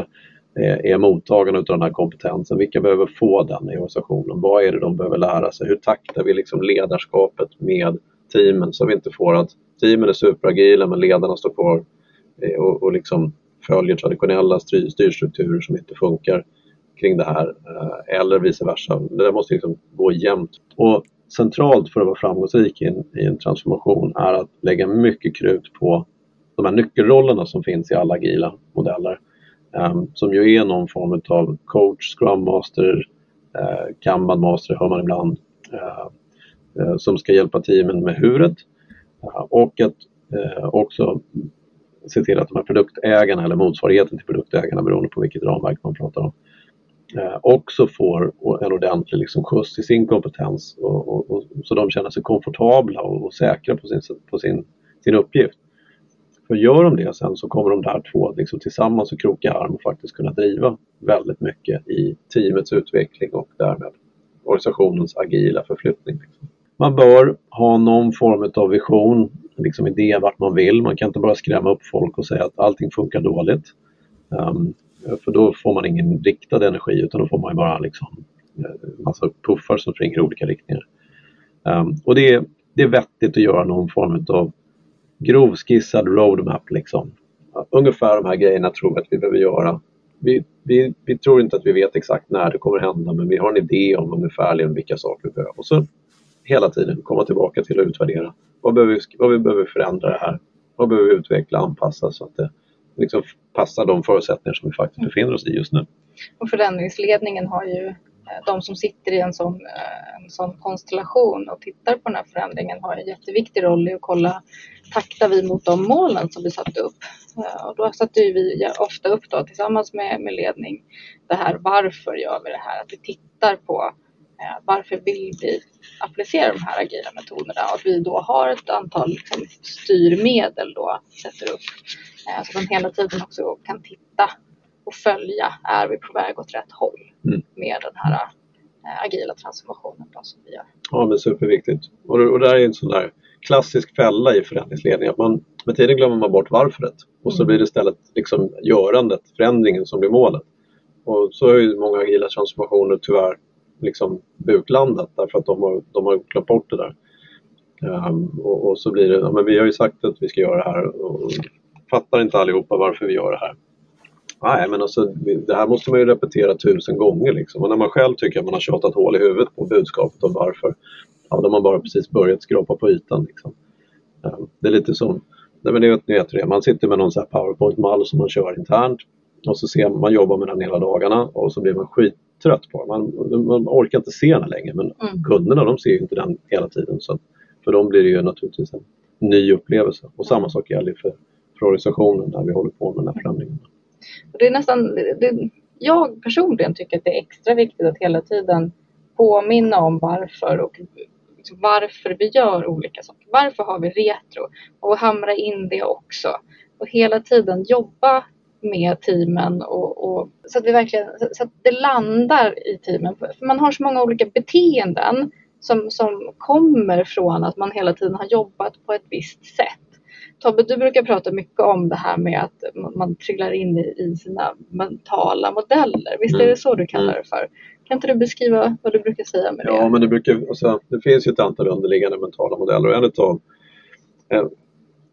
eh, är mottagarna av den här kompetensen, vilka behöver få den i organisationen, vad är det de behöver lära sig, hur taktar vi liksom ledarskapet med teamen så vi inte får att teamen är superagila men ledarna står kvar eh, och, och liksom följer traditionella styr, styrstrukturer som inte funkar kring det här eh, eller vice versa. Det där måste liksom gå jämnt. Och centralt för att vara framgångsrik i en, i en transformation är att lägga mycket krut på de här nyckelrollerna som finns i alla agila modeller. Ehm, som ju är någon form av coach, scrum master, uh, kanban master hör man ibland. Eh, eh, som ska hjälpa teamen med huret och att också se till att de här produktägarna eller motsvarigheten till produktägarna beroende på vilket ramverk man pratar om också får en ordentlig liksom, skjuts i sin kompetens och, och, och, så de känner sig komfortabla och, och säkra på sin, på sin, sin uppgift. För gör de det sen så kommer de där två liksom tillsammans och kroka arm och faktiskt kunna driva väldigt mycket i teamets utveckling och därmed organisationens agila förflyttning. Man bör ha någon form av vision, liksom idé vart man vill. Man kan inte bara skrämma upp folk och säga att allting funkar dåligt. Um, för då får man ingen riktad energi utan då får man bara liksom eh, massa puffar som springer i olika riktningar. Um, och det är, det är vettigt att göra någon form av grovskissad roadmap liksom. Ungefär de här grejerna tror vi att vi behöver göra. Vi, vi, vi tror inte att vi vet exakt när det kommer hända men vi har en idé om ungefärligen vilka saker vi behöver. Och så hela tiden komma tillbaka till att utvärdera. Vad behöver vi, vad vi behöver förändra det här? Vad behöver vi utveckla och anpassa så att det liksom passar de förutsättningar som vi faktiskt befinner oss i just nu. Och förändringsledningen har ju Eh, de som sitter i en sån, eh, en sån konstellation och tittar på den här förändringen har en jätteviktig roll i att kolla taktar vi mot de målen som vi satte upp. Eh, och då satte vi ofta upp då, tillsammans med, med ledning det här varför gör vi det här? Att vi tittar på varför vill vi applicera de här agila metoderna och att vi då har ett antal liksom, styrmedel då sätter upp så att man hela tiden också kan titta och följa, är vi på väg åt rätt håll mm. med den här äh, agila transformationen då, som vi gör. Ja, men superviktigt. Och, och det här är en sån där klassisk fälla i förändringsledning, att man, med tiden glömmer man bort varföret och så mm. blir det istället liksom görandet, förändringen som blir målet. Och så har ju många agila transformationer tyvärr liksom buklandat därför att de har, de har glömt bort det där. Um, och, och, så blir det, ja, men vi har ju sagt att vi ska göra det här och fattar inte allihopa varför vi gör det här. Nej, men alltså, det här måste man ju repetera tusen gånger. Liksom. Och när man själv tycker att man har tjatat hål i huvudet på budskapet om varför, ja, då har man bara precis börjat skrapa på ytan. Liksom. Det är lite som, nej, men det vet, ni vet det, man sitter med någon powerpoint-mall som man kör internt och så ser man, man jobbar med den hela dagarna och så blir man skittrött på den. Man, man orkar inte se den längre men mm. kunderna de ser ju inte den hela tiden. Så för dem blir det ju naturligtvis en ny upplevelse och samma sak gäller för, för organisationen när vi håller på med den här förändringen. Det är nästan, det, jag personligen tycker att det är extra viktigt att hela tiden påminna om varför och liksom varför vi gör olika saker. Varför har vi retro? Och hamra in det också. Och hela tiden jobba med teamen och, och, så att vi verkligen så att det landar i teamen. För man har så många olika beteenden som, som kommer från att man hela tiden har jobbat på ett visst sätt. Tobbe, du brukar prata mycket om det här med att man trillar in i, sina mentala modeller. Visst är det mm. så du kallar mm. det för? Kan inte du beskriva vad du brukar säga med det? Ja, men det, brukar, alltså, det finns ju ett antal underliggande mentala modeller och en utav eh,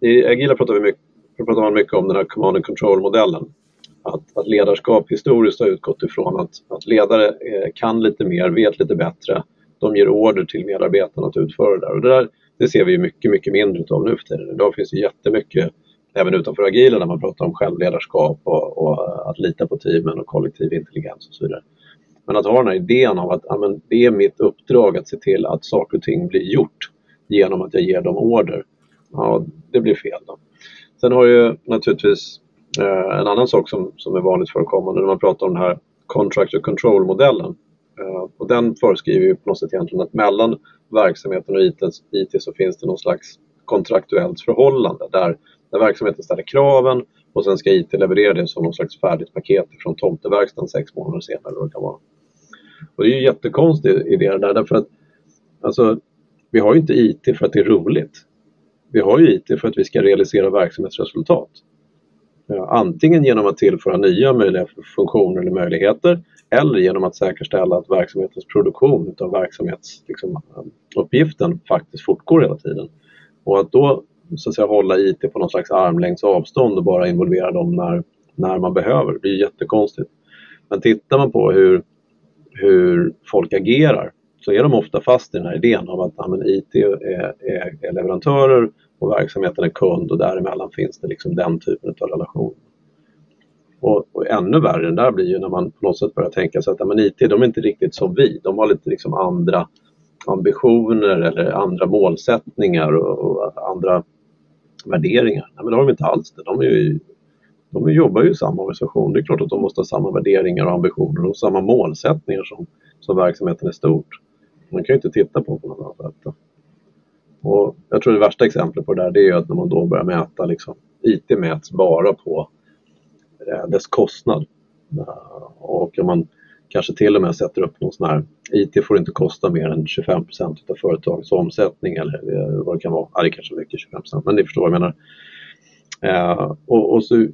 i Agila pratar vi mycket, pratar man mycket om den här command and control-modellen. Att, att ledarskap historiskt har utgått ifrån att, att ledare eh, kan lite mer, vet lite bättre. De ger order till medarbetarna att utföra det där. Och det där det ser vi mycket, mycket mindre av nu för tiden. Idag finns det jättemycket, även utanför agila, när man pratar om självledarskap och, och att lita på teamen och kollektiv intelligens och så vidare. Men att ha den här idén av att amen, det är mitt uppdrag att se till att saker och ting blir gjort genom att jag ger dem order. Ja, det blir fel. Då. Sen har ju naturligtvis eh, en annan sak som, som är vanligt förekommande när man pratar om den här contractor control-modellen. Eh, och den föreskriver ju på något sätt egentligen att mellan verksamheten och IT, IT så finns det någon slags kontraktuellt förhållande där, där verksamheten ställer kraven och sen ska IT leverera det som någon slags färdigt paket från tomteverkstan sex månader senare. Det kan vara. Och det är ju jättekonstig idé där därför att alltså, vi har ju inte IT för att det är roligt. Vi har ju IT för att vi ska realisera verksamhetsresultat. Antingen genom att tillföra nya möjliga funktioner eller möjligheter eller genom att säkerställa att verksamhetens produktion av verksamhetsuppgiften liksom, faktiskt fortgår hela tiden. Och att då så att säga, hålla IT på någon slags armlängds avstånd och bara involvera dem när, när man behöver, det blir jättekonstigt. Men tittar man på hur, hur folk agerar så är de ofta fast i den här idén om att ja, men IT är, är, är leverantörer och verksamheten är kund och däremellan finns det liksom den typen av relation. Och, och ännu värre det där blir ju när man på något sätt börjar tänka sig att men IT de är inte riktigt som vi. De har lite liksom andra ambitioner eller andra målsättningar och, och andra värderingar. Nej, men det har de inte alls. Det. De, är ju, de jobbar ju i samma organisation. Det är klart att de måste ha samma värderingar och ambitioner och samma målsättningar som, som verksamheten är stort. Man kan ju inte titta på på något annat sätt. Och jag tror det värsta exemplet på det där det är att när man då börjar mäta liksom, IT mäts bara på Eh, dess kostnad. Eh, och om man kanske till och med sätter upp någon sån här IT får inte kosta mer än 25% av företagets omsättning eller eh, vad det kan vara. Ja, det är kanske mycket 25% men ni förstår vad jag menar. Och, och, så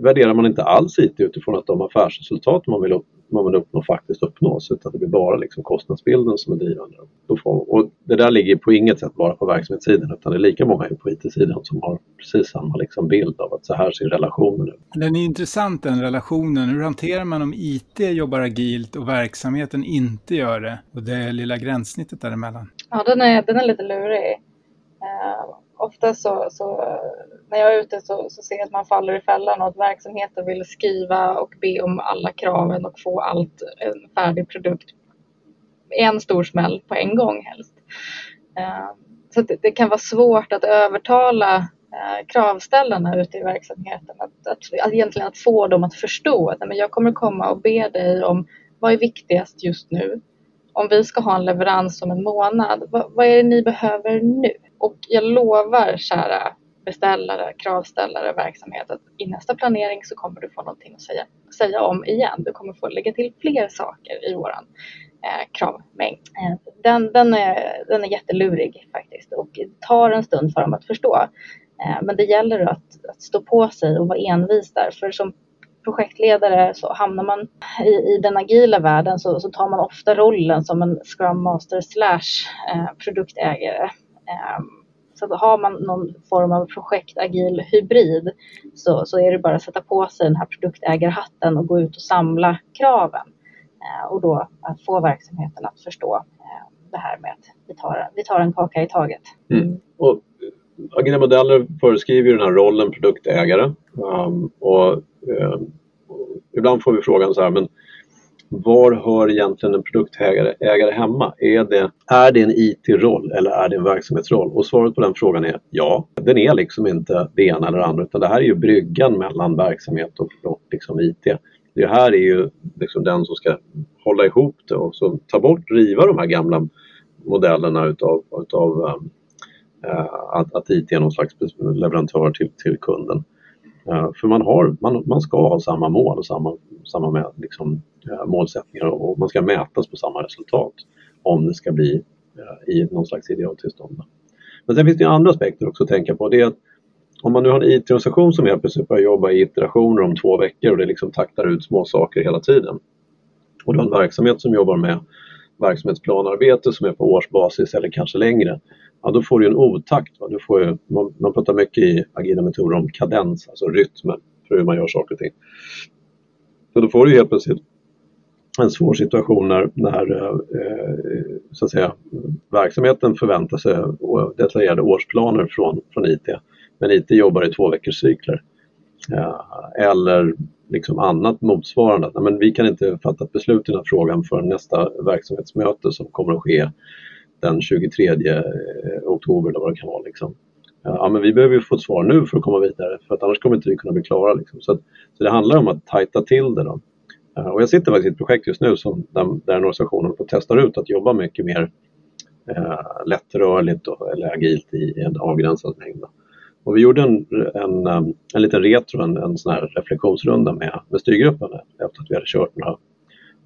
värderar man inte alls IT utifrån att de affärsresultat man vill man uppnår faktiskt uppnås utan det blir bara liksom kostnadsbilden som är drivande. Då får, och det där ligger på inget sätt bara på verksamhetssidan utan det är lika många på IT-sidan som har precis samma liksom bild av att så här ser relationen ut. Den är intressant den relationen. Hur hanterar man om IT jobbar agilt och verksamheten inte gör det? Och det lilla gränssnittet däremellan. Ja, den är, den är lite lurig. Uh, ofta så, så, när jag är ute så, så ser jag att man faller i fällan och att verksamheten vill skriva och be om alla kraven och få allt, en färdig produkt en stor smäll på en gång helst. Eh, så det, det, kan vara svårt att övertala eh, kravställarna ute i verksamheten att, att, att egentligen att få dem att förstå att men jag kommer komma och be dig om vad är viktigast just nu? Om vi ska ha en leverans om en månad, vad, vad är det ni behöver nu? Och jag lovar kära beställare, kravställare, verksamhet att i nästa planering så kommer du få någonting att säga, säga om igen. Du kommer få lägga till fler saker i våran eh, kravmängd. Eh, den, den, är, den är jättelurig faktiskt och tar en stund för dem att förstå. Eh, men det gäller att, att stå på sig och vara envis där. För som projektledare så hamnar man i, i den agila världen så, så, tar man ofta rollen som en Scrum Master slash eh, produktägare Eh, så har man någon form av projektagil hybrid så, så är det bara att sätta på sig den här produktägarhatten och gå ut och samla kraven. Ehm, och då att få verksamheten att förstå ehm, det här med att vi tar, vi tar en kaka i taget. Mm. mm. Och agila modeller föreskriver ju den här rollen produktägare. Um, och, um, ibland får vi frågan så här, men var hör egentligen en produktägare ägare hemma? Är det, är det en IT-roll eller är det en verksamhetsroll? Och svaret på den frågan är ja. Den är liksom inte det ena eller det andra utan det här är ju bryggan mellan verksamhet och, och liksom IT. Det här är ju liksom den som ska hålla ihop det och så ta bort, riva de här gamla modellerna utav, utav äh, att, att IT är någon slags leverantör till, till kunden. Eh, för man, har, man, man ska ha samma mål och samma, samma med, liksom, eh, målsättningar och, man ska mätas på samma resultat om det ska bli eh, i någon slags idealtillstånd. Men sen finns det andra aspekter också att tänka på. Det är att om man nu har en IT-organisation som helt plötsligt börjar jobba i iterationer om två veckor och det liksom taktar ut små saker hela tiden. Och du har en verksamhet som jobbar med verksamhetsplanarbete som är på årsbasis eller kanske längre ja, då får du en otakt. Va? Du får ju, man, man pratar mycket i agila metoder om kadens, alltså rytmen för hur man gör saker och ting. Så då får du helt plötsligt en svår situation när, när eh, så att säga, verksamheten förväntar sig eh, detaljerade årsplaner från, från IT. Men IT jobbar i två veckors cykler. Eller liksom annat motsvarande. Men vi kan inte fatta ett beslut i den här frågan för nästa verksamhetsmöte som kommer att ske den 23 eh, oktober eller vad det kan vara. Liksom. Ja, men vi behöver ju få ett svar nu för att komma vidare för att annars kommer inte vi kunna bli klara. Liksom. Så, att, så det handlar om att tajta till det. Då. Eh, och jag sitter faktiskt i ett projekt just nu som, där, där en organisation håller på att testa ut att jobba mycket mer eh, lättrörligt och, eller agilt i en avgränsad mängd. Och vi gjorde en, en, en liten retro, en, en sån här reflektionsrunda med, med styrgruppen efter att vi hade kört några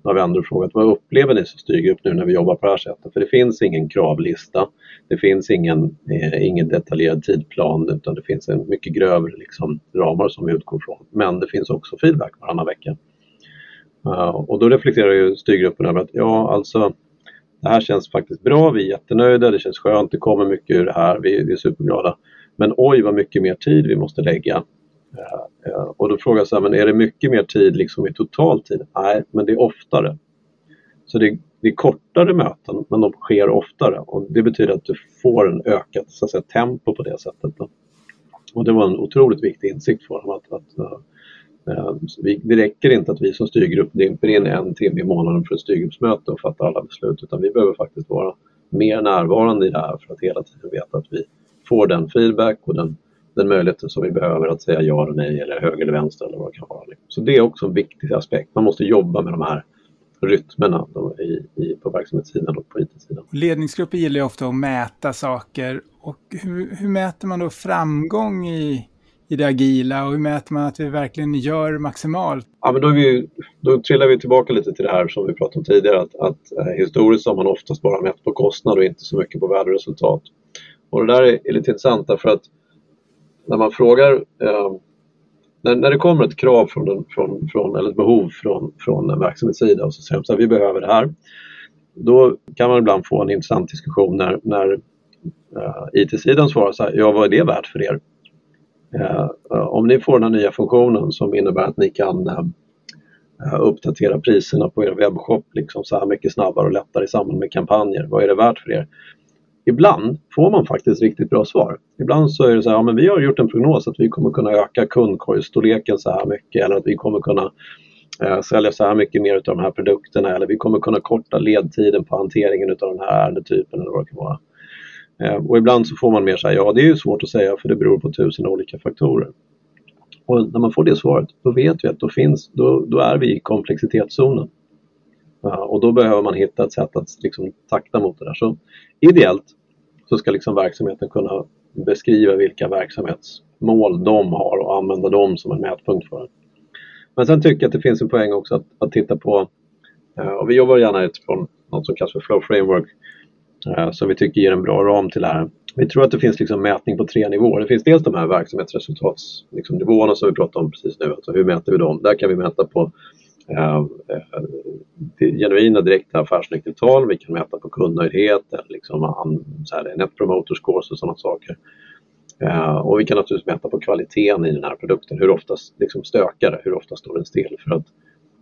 några vi och frågat vad upplever ni som styrgrupp nu när vi jobbar på det här sättet? För det finns ingen kravlista, det finns ingen, eh, ingen detaljerad tidplan utan det finns en mycket grövre liksom, ramar som vi utgår från. Men det finns också feedback varannan vecka. Uh, och då reflekterar ju styrgruppen över att ja, alltså det här känns faktiskt bra, vi är jättenöjda, det känns skönt, det kommer mycket ur det här, vi, vi är superglada. Men oj vad mycket mer tid vi måste lägga eh, eh, och då frågar jag så här, men är det mycket mer tid liksom i total tid? Nej, men det är oftare. Så det, det är kortare möten, men de sker oftare och det betyder att du får en ökat så att säga, tempo på det sättet. Och det var en otroligt viktig insikt för honom. att, att eh, vi, det räcker inte att vi som styrgrupp dimper in en timme i månaden för ett styrgruppsmöte och fattar alla beslut utan vi behöver faktiskt vara mer närvarande i det här för att hela tiden veta att vi får den feedback och den den möjligheten som vi behöver att säga ja eller nej eller höger eller vänster eller vad det kan vara. Så det är också en viktig aspekt. Man måste jobba med de här rytmerna i, i, på verksamhetssidan och på IT-sidan. Ledningsgrupper gillar ju ofta att mäta saker. Och hur, hur mäter man då framgång i, i det agila och hur mäter man att vi verkligen gör maximalt? Ja, men då, vi, då trillar vi tillbaka lite till det här som vi pratade om tidigare att, att eh, historiskt har man oftast bara mätt på kostnad och inte så mycket på värderesultat. Och det där är, lite intressant därför att när man frågar eh, när, när det kommer ett krav från, den, från, från, eller ett behov från, från en verksamhetssida och så säger de så här, vi behöver det här. Då kan man ibland få en intressant diskussion när, när eh, IT-sidan svarar så här, ja vad är det värt för er? Eh, eh om ni får den här nya funktionen som innebär att ni kan eh, eh, uppdatera priserna på er webbshop liksom så här mycket snabbare och lättare i samband med kampanjer, vad är det värt för er? Ibland får man faktiskt riktigt bra svar. Ibland så är det så här, ja, men vi har gjort en prognos att vi kommer kunna öka kundkorgsstorleken så här mycket eller att vi kommer kunna eh, sälja så här mycket mer av de här produkterna eller vi kommer kunna korta ledtiden på hanteringen av den här ärendetypen eller vad det kan vara. Eh, och ibland så får man mer så här, ja det är ju svårt att säga för det beror på tusen olika faktorer. Och när man får det svaret, då vet vi att då, finns, då, då är vi i komplexitetszonen. Och då behöver man hitta ett sätt att liksom, takta mot det där. Så ideellt så ska liksom verksamheten kunna beskriva vilka verksamhetsmål de har och använda dem som en mätpunkt för det. Men sen tycker jag att det finns en poäng också att, att titta på, eh, och vi jobbar gärna utifrån något som kallas för Flow Framework, eh, som vi tycker ger en bra ram till det här. Vi tror att det finns liksom mätning på tre nivåer. Det finns dels de här verksamhetsresultatsnivåerna liksom som vi pratade om precis nu. Alltså hur mäter vi dem? Där kan vi mäta på Eh, genuina direkta affärsnyckeltal. Vi kan mäta på kundnöjdhet, liksom, så här, net promoter scores och sådana saker. Eh, och vi kan naturligtvis mäta på kvaliteten i den här produkten. Hur ofta liksom, stökar det? Hur ofta står den still? För att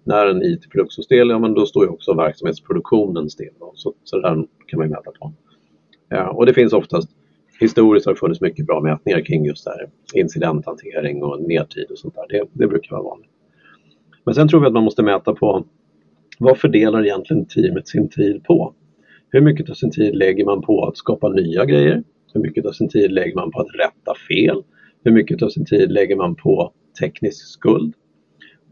när en IT-produkt står still, ja men då står ju också verksamhetsproduktionen still. Så, så det där kan man mäta på. Eh, och det finns oftast Historiskt har det funnits mycket bra mätningar kring just det här, incidenthantering och nedtid och sånt där. Det, det brukar vara vanligt. Men sen tror vi att man måste mäta på vad fördelar egentligen teamet sin tid på? Hur mycket av sin tid lägger man på att skapa nya grejer? Hur mycket av sin tid lägger man på att rätta fel? Hur mycket av sin tid lägger man på teknisk skuld?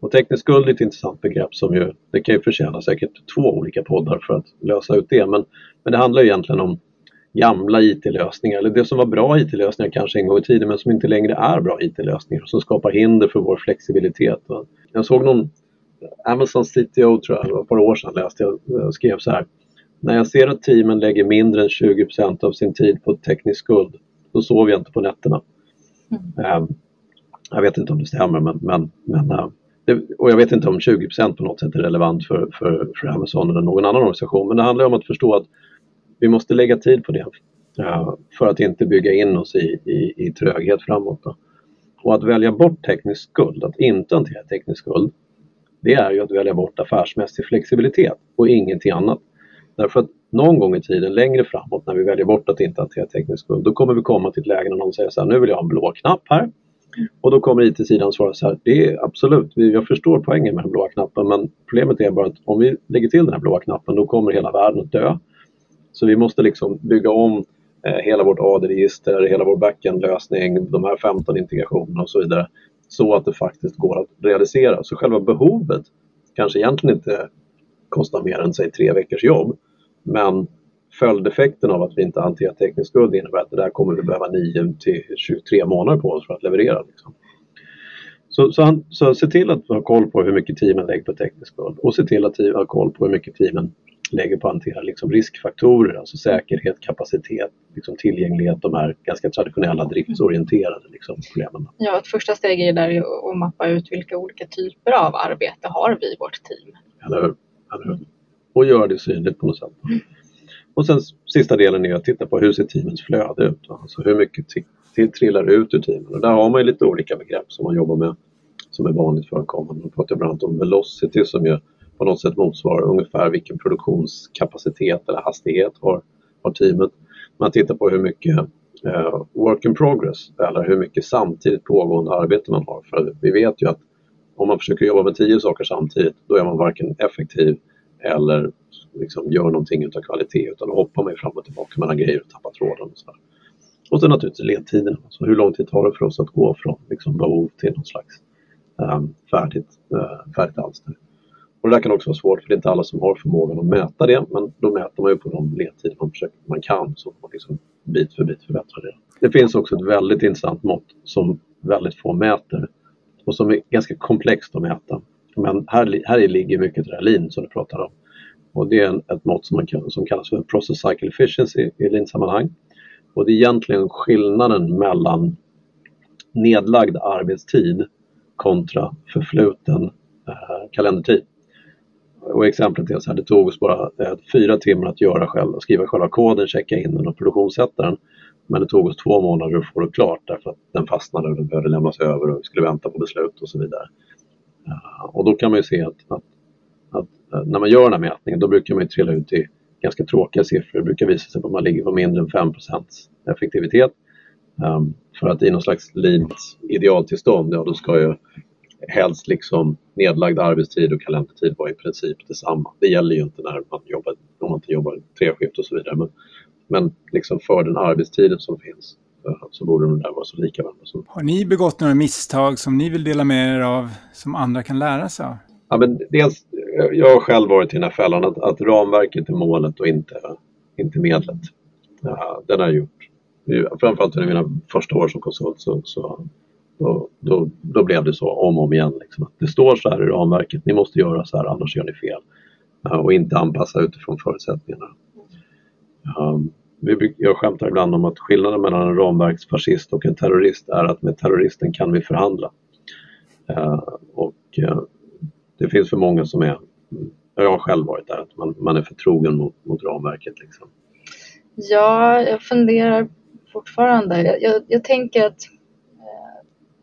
Och teknisk skuld är ett intressant begrepp som ju, det kan ju förtjäna säkert två olika poddar för att lösa ut det. Men, men det handlar egentligen om gamla IT-lösningar, eller det som var bra IT-lösningar kanske en gång i tiden men som inte längre är bra IT-lösningar som skapar hinder för vår flexibilitet. Jag såg någon Amazon CTO tror jag, det var ett par år sedan läste jag, och skrev så här. När jag ser att teamen lägger mindre än 20% av sin tid på teknisk skuld, då sover jag inte på nätterna. Mm. Um, jag vet inte om det stämmer, men, men, men uh, det, och jag vet inte om 20% på något sätt är relevant för, för, för Amazon eller någon annan organisation, men det handlar om att förstå att vi måste lägga tid på det uh, för att inte bygga in oss i, i, i tröghet framåt. Då. Och att välja bort teknisk skuld, att inte hantera teknisk skuld, det är ju att välja bort affärsmässig flexibilitet och ingenting annat. Därför att någon gång i tiden längre framåt när vi väljer bort att inte hantera teknisk skuld, då kommer vi komma till ett läge när någon säger så här, nu vill jag ha en blå knapp här. Och då kommer IT-sidan svara så här, det är absolut, jag förstår poängen med den blåa knappen men problemet är bara att om vi lägger till den här blåa knappen då kommer hela världen att dö. Så vi måste liksom bygga om Eh, hela vårt AD-register, hela vår backend-lösning, de här 15 integrationerna och så vidare så att det faktiskt går att realisera. Så själva behovet kanske egentligen inte kostar mer än säg tre veckors jobb. Men följdeffekten av att vi inte hanterar teknisk skuld innebär att det där kommer vi behöva 9 till 23 månader på oss för att leverera. Liksom. Så, så, han, så se till att ha koll på hur mycket teamen lägger på teknisk skuld och se till att ha koll på hur mycket teamen lägger på att hantera liksom riskfaktorer, alltså säkerhet, kapacitet, liksom tillgänglighet, de här ganska traditionella driftsorienterade liksom, problemen. Ja, ett första steg är där att mappa ut vilka olika typer av arbete har vi i vårt team. Eller hur? Eller hur? Och göra det synligt på något sätt. Mm. Och sen sista delen är att titta på hur ser teamens flöde ut? Alltså hur mycket trillar ut ur teamen? Och där har man lite olika begrepp som man jobbar med som är vanligt förekommande. Man pratar bland annat om velocity som ju på något sätt motsvarar ungefär vilken produktionskapacitet eller hastighet har, har teamet. Man tittar på hur mycket eh, work in progress eller hur mycket samtidigt pågående arbete man har. För vi vet ju att om man försöker jobba med tio saker samtidigt då är man varken effektiv eller liksom gör någonting utav kvalitet utan då hoppar man fram och tillbaka mellan grejer och tappar tråden. Och, så där. och sen naturligtvis ledtiden. Alltså hur lång tid tar det för oss att gå från liksom, behov till något slags um, färdigt, uh, färdigt alster. Och det där kan också vara svårt för det är inte alla som har förmågan att mäta det men då mäter man ju på de ledtider man, försöker, man kan så man liksom bit för bit förbättrar det. Det finns också ett väldigt intressant mått som väldigt få mäter och som är ganska komplext att mäta. Men här, här ligger mycket det där lean som du pratar om. Och det är ett mått som, man kan, som kallas för process cycle efficiency i lean-sammanhang. Och det är egentligen skillnaden mellan nedlagd arbetstid kontra förfluten eh, kalendertid. Och exemplet är så här, det tog oss bara eh, fyra timmar att göra själv, skriva själva koden, checka in den och produktionssätta den. Men det tog oss två månader att få det klart därför att den fastnade och den behövde lämnas över och vi skulle vänta på beslut och så vidare. Uh, och då kan man ju se att, att, att uh, när man gör den här mätningen då brukar man ju trilla ut i ganska tråkiga siffror. Det brukar visa sig att man ligger på mindre än 5% effektivitet. Um, för att i någon slags lean idealtillstånd, ja då ska ju helst liksom nedlagd arbetstid och kalendertid vara i princip detsamma. Det gäller ju inte när man jobbar, om man inte jobbar treskift och så vidare. Men, men liksom för den arbetstiden som finns eh, så borde de där vara så lika varandra. Har ni begått några misstag som ni vill dela med er av som andra kan lära sig av? Ja, men dels, jag har själv varit i den här fällan att, att ramverket är målet och inte, inte medlet. Ja, den har jag gjort. Framförallt under mina första år som konsult så, så då, då, då, blev det så om och om igen. Liksom. Det står så här i ramverket, ni måste göra så här annars gör ni fel. Och inte anpassa utifrån förutsättningarna. Um, jag skämtar ibland om att skillnaden mellan en ramverksfascist och en terrorist är att med terroristen kan vi förhandla. Uh, och uh, det finns för många som är, jag har själv varit där, att man, man är förtrogen mot, mot ramverket. Liksom. Ja, jag funderar fortfarande. Jag, jag, jag tänker att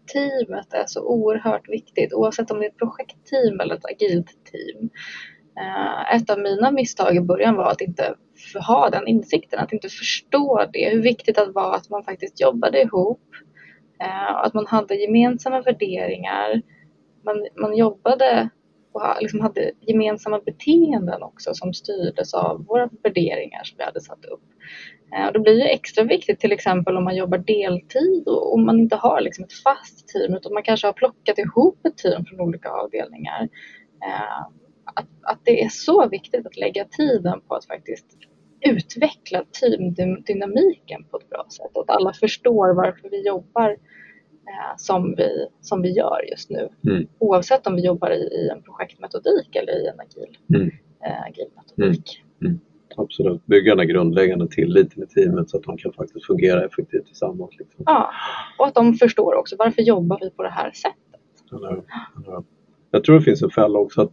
teamet är så oerhört viktigt oavsett om det är ett projektteam eller ett agilt team. Eh, ett av mina misstag i början var att inte ha den insikten, att inte förstå det, hur viktigt det var att man faktiskt jobbade ihop, eh, att man hade gemensamma värderingar, man, man jobbade och liksom hade gemensamma beteenden också som styrdes av våra värderingar som vi hade satt upp. Eh, och det blir ju extra viktigt till exempel om man jobbar deltid och om man inte har liksom ett fast team utan man kanske har plockat ihop ett team från olika avdelningar. Eh, att, att det är så viktigt att lägga tiden på att faktiskt utveckla teamdynamiken på ett bra sätt och att alla förstår varför vi jobbar eh, som, vi, som vi gör just nu. Mm. Oavsett om vi jobbar i, i, en projektmetodik eller i en agil, mm. eh, agil metodik. Mm. mm absolut. Bygga den grundläggande tilliten i teamet så att de kan faktiskt fungera effektivt tillsammans. Liksom. Ja, och att de förstår också varför jobbar vi på det här sättet. Eller, eller. Jag tror det finns en fälla också att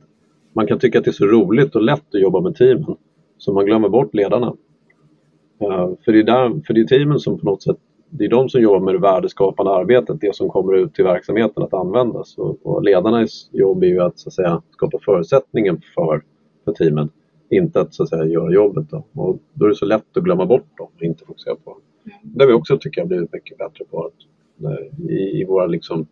man kan tycka att det är så roligt och lätt att jobba med teamen så man glömmer bort ledarna. Uh, för, det är där, för det är teamen som på något sätt det är de som jobbar med det värdeskapande arbetet, det som kommer ut till verksamheten att användas. Och, och ledarnas jobb är ju att, så att säga, skapa förutsättningen för, för teamen inte att, så att säga, göra jobbet. Då. Och då är det så lätt att glömma bort dem och inte fokusera på dem. Mm. Det har vi också tycker jag blivit mycket bättre på. Att, i, i, våra, liksom,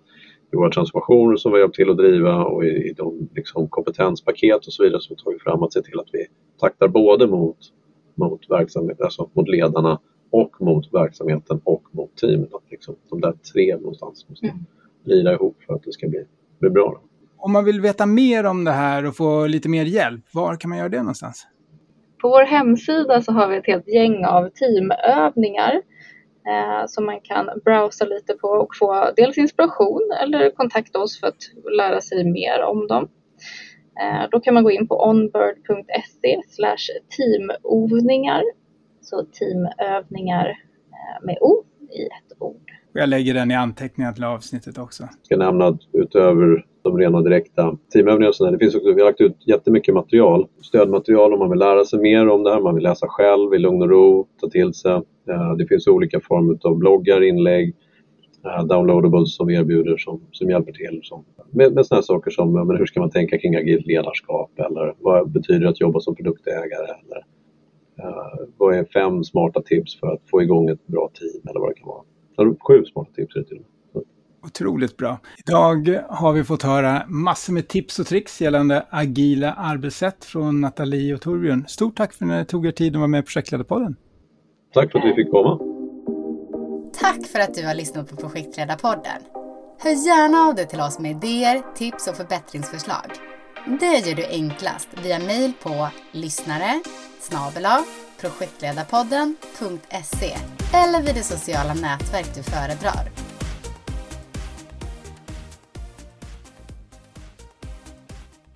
I våra transformationer som vi har hjälpt till att driva och i, i de liksom, kompetenspaket och så vidare som vi tagit fram att se till att vi taktar både mot, mot, verksamhet, alltså mot ledarna och mot verksamheten och mot teamet. Att liksom, de där tre någonstans måste mm. lira ihop för att det ska bli, bli bra. Då om man vill veta mer om det här och få lite mer hjälp, var kan man göra det någonstans? På vår hemsida så har vi ett helt gäng av teamövningar eh, som man kan browsa lite på och få dels inspiration eller kontakta oss för att lära sig mer om dem. Eh, då kan man gå in på onbird.se teamovningar, så teamövningar eh, med O i ett ord. Jag lägger den i anteckningar till avsnittet också. Jag ska nämna att utöver de rena direkta teamövningarna. Det finns också, vi har lagt ut jättemycket material, stödmaterial om man vill lära sig mer om det här, man vill läsa själv i lugn och ro, ta till sig. Eh, det finns olika former av bloggar, inlägg, eh, downloadables som vi erbjuder som, som hjälper till som, med, med sådana saker som men hur ska man tänka kring agilt ledarskap eller vad betyder det att jobba som produktägare eller vad är fem smarta tips för att få igång ett bra team eller vad det kan vara. Sju smarta tips är det till och med. Otroligt bra. Idag har vi fått höra massor med tips och tricks gällande agila arbetssätt från Nathalie och Torbjörn. Stort tack för att ni tog er tid att vara med i Projektledarpodden. Tack för att vi fick komma. Tack för att du har lyssnat på Projektledarpodden. Hör gärna av dig till oss med idéer, tips och förbättringsförslag. Det gör du enklast via mejl på lyssnare projektledarpodden.se eller vid det sociala nätverk du föredrar.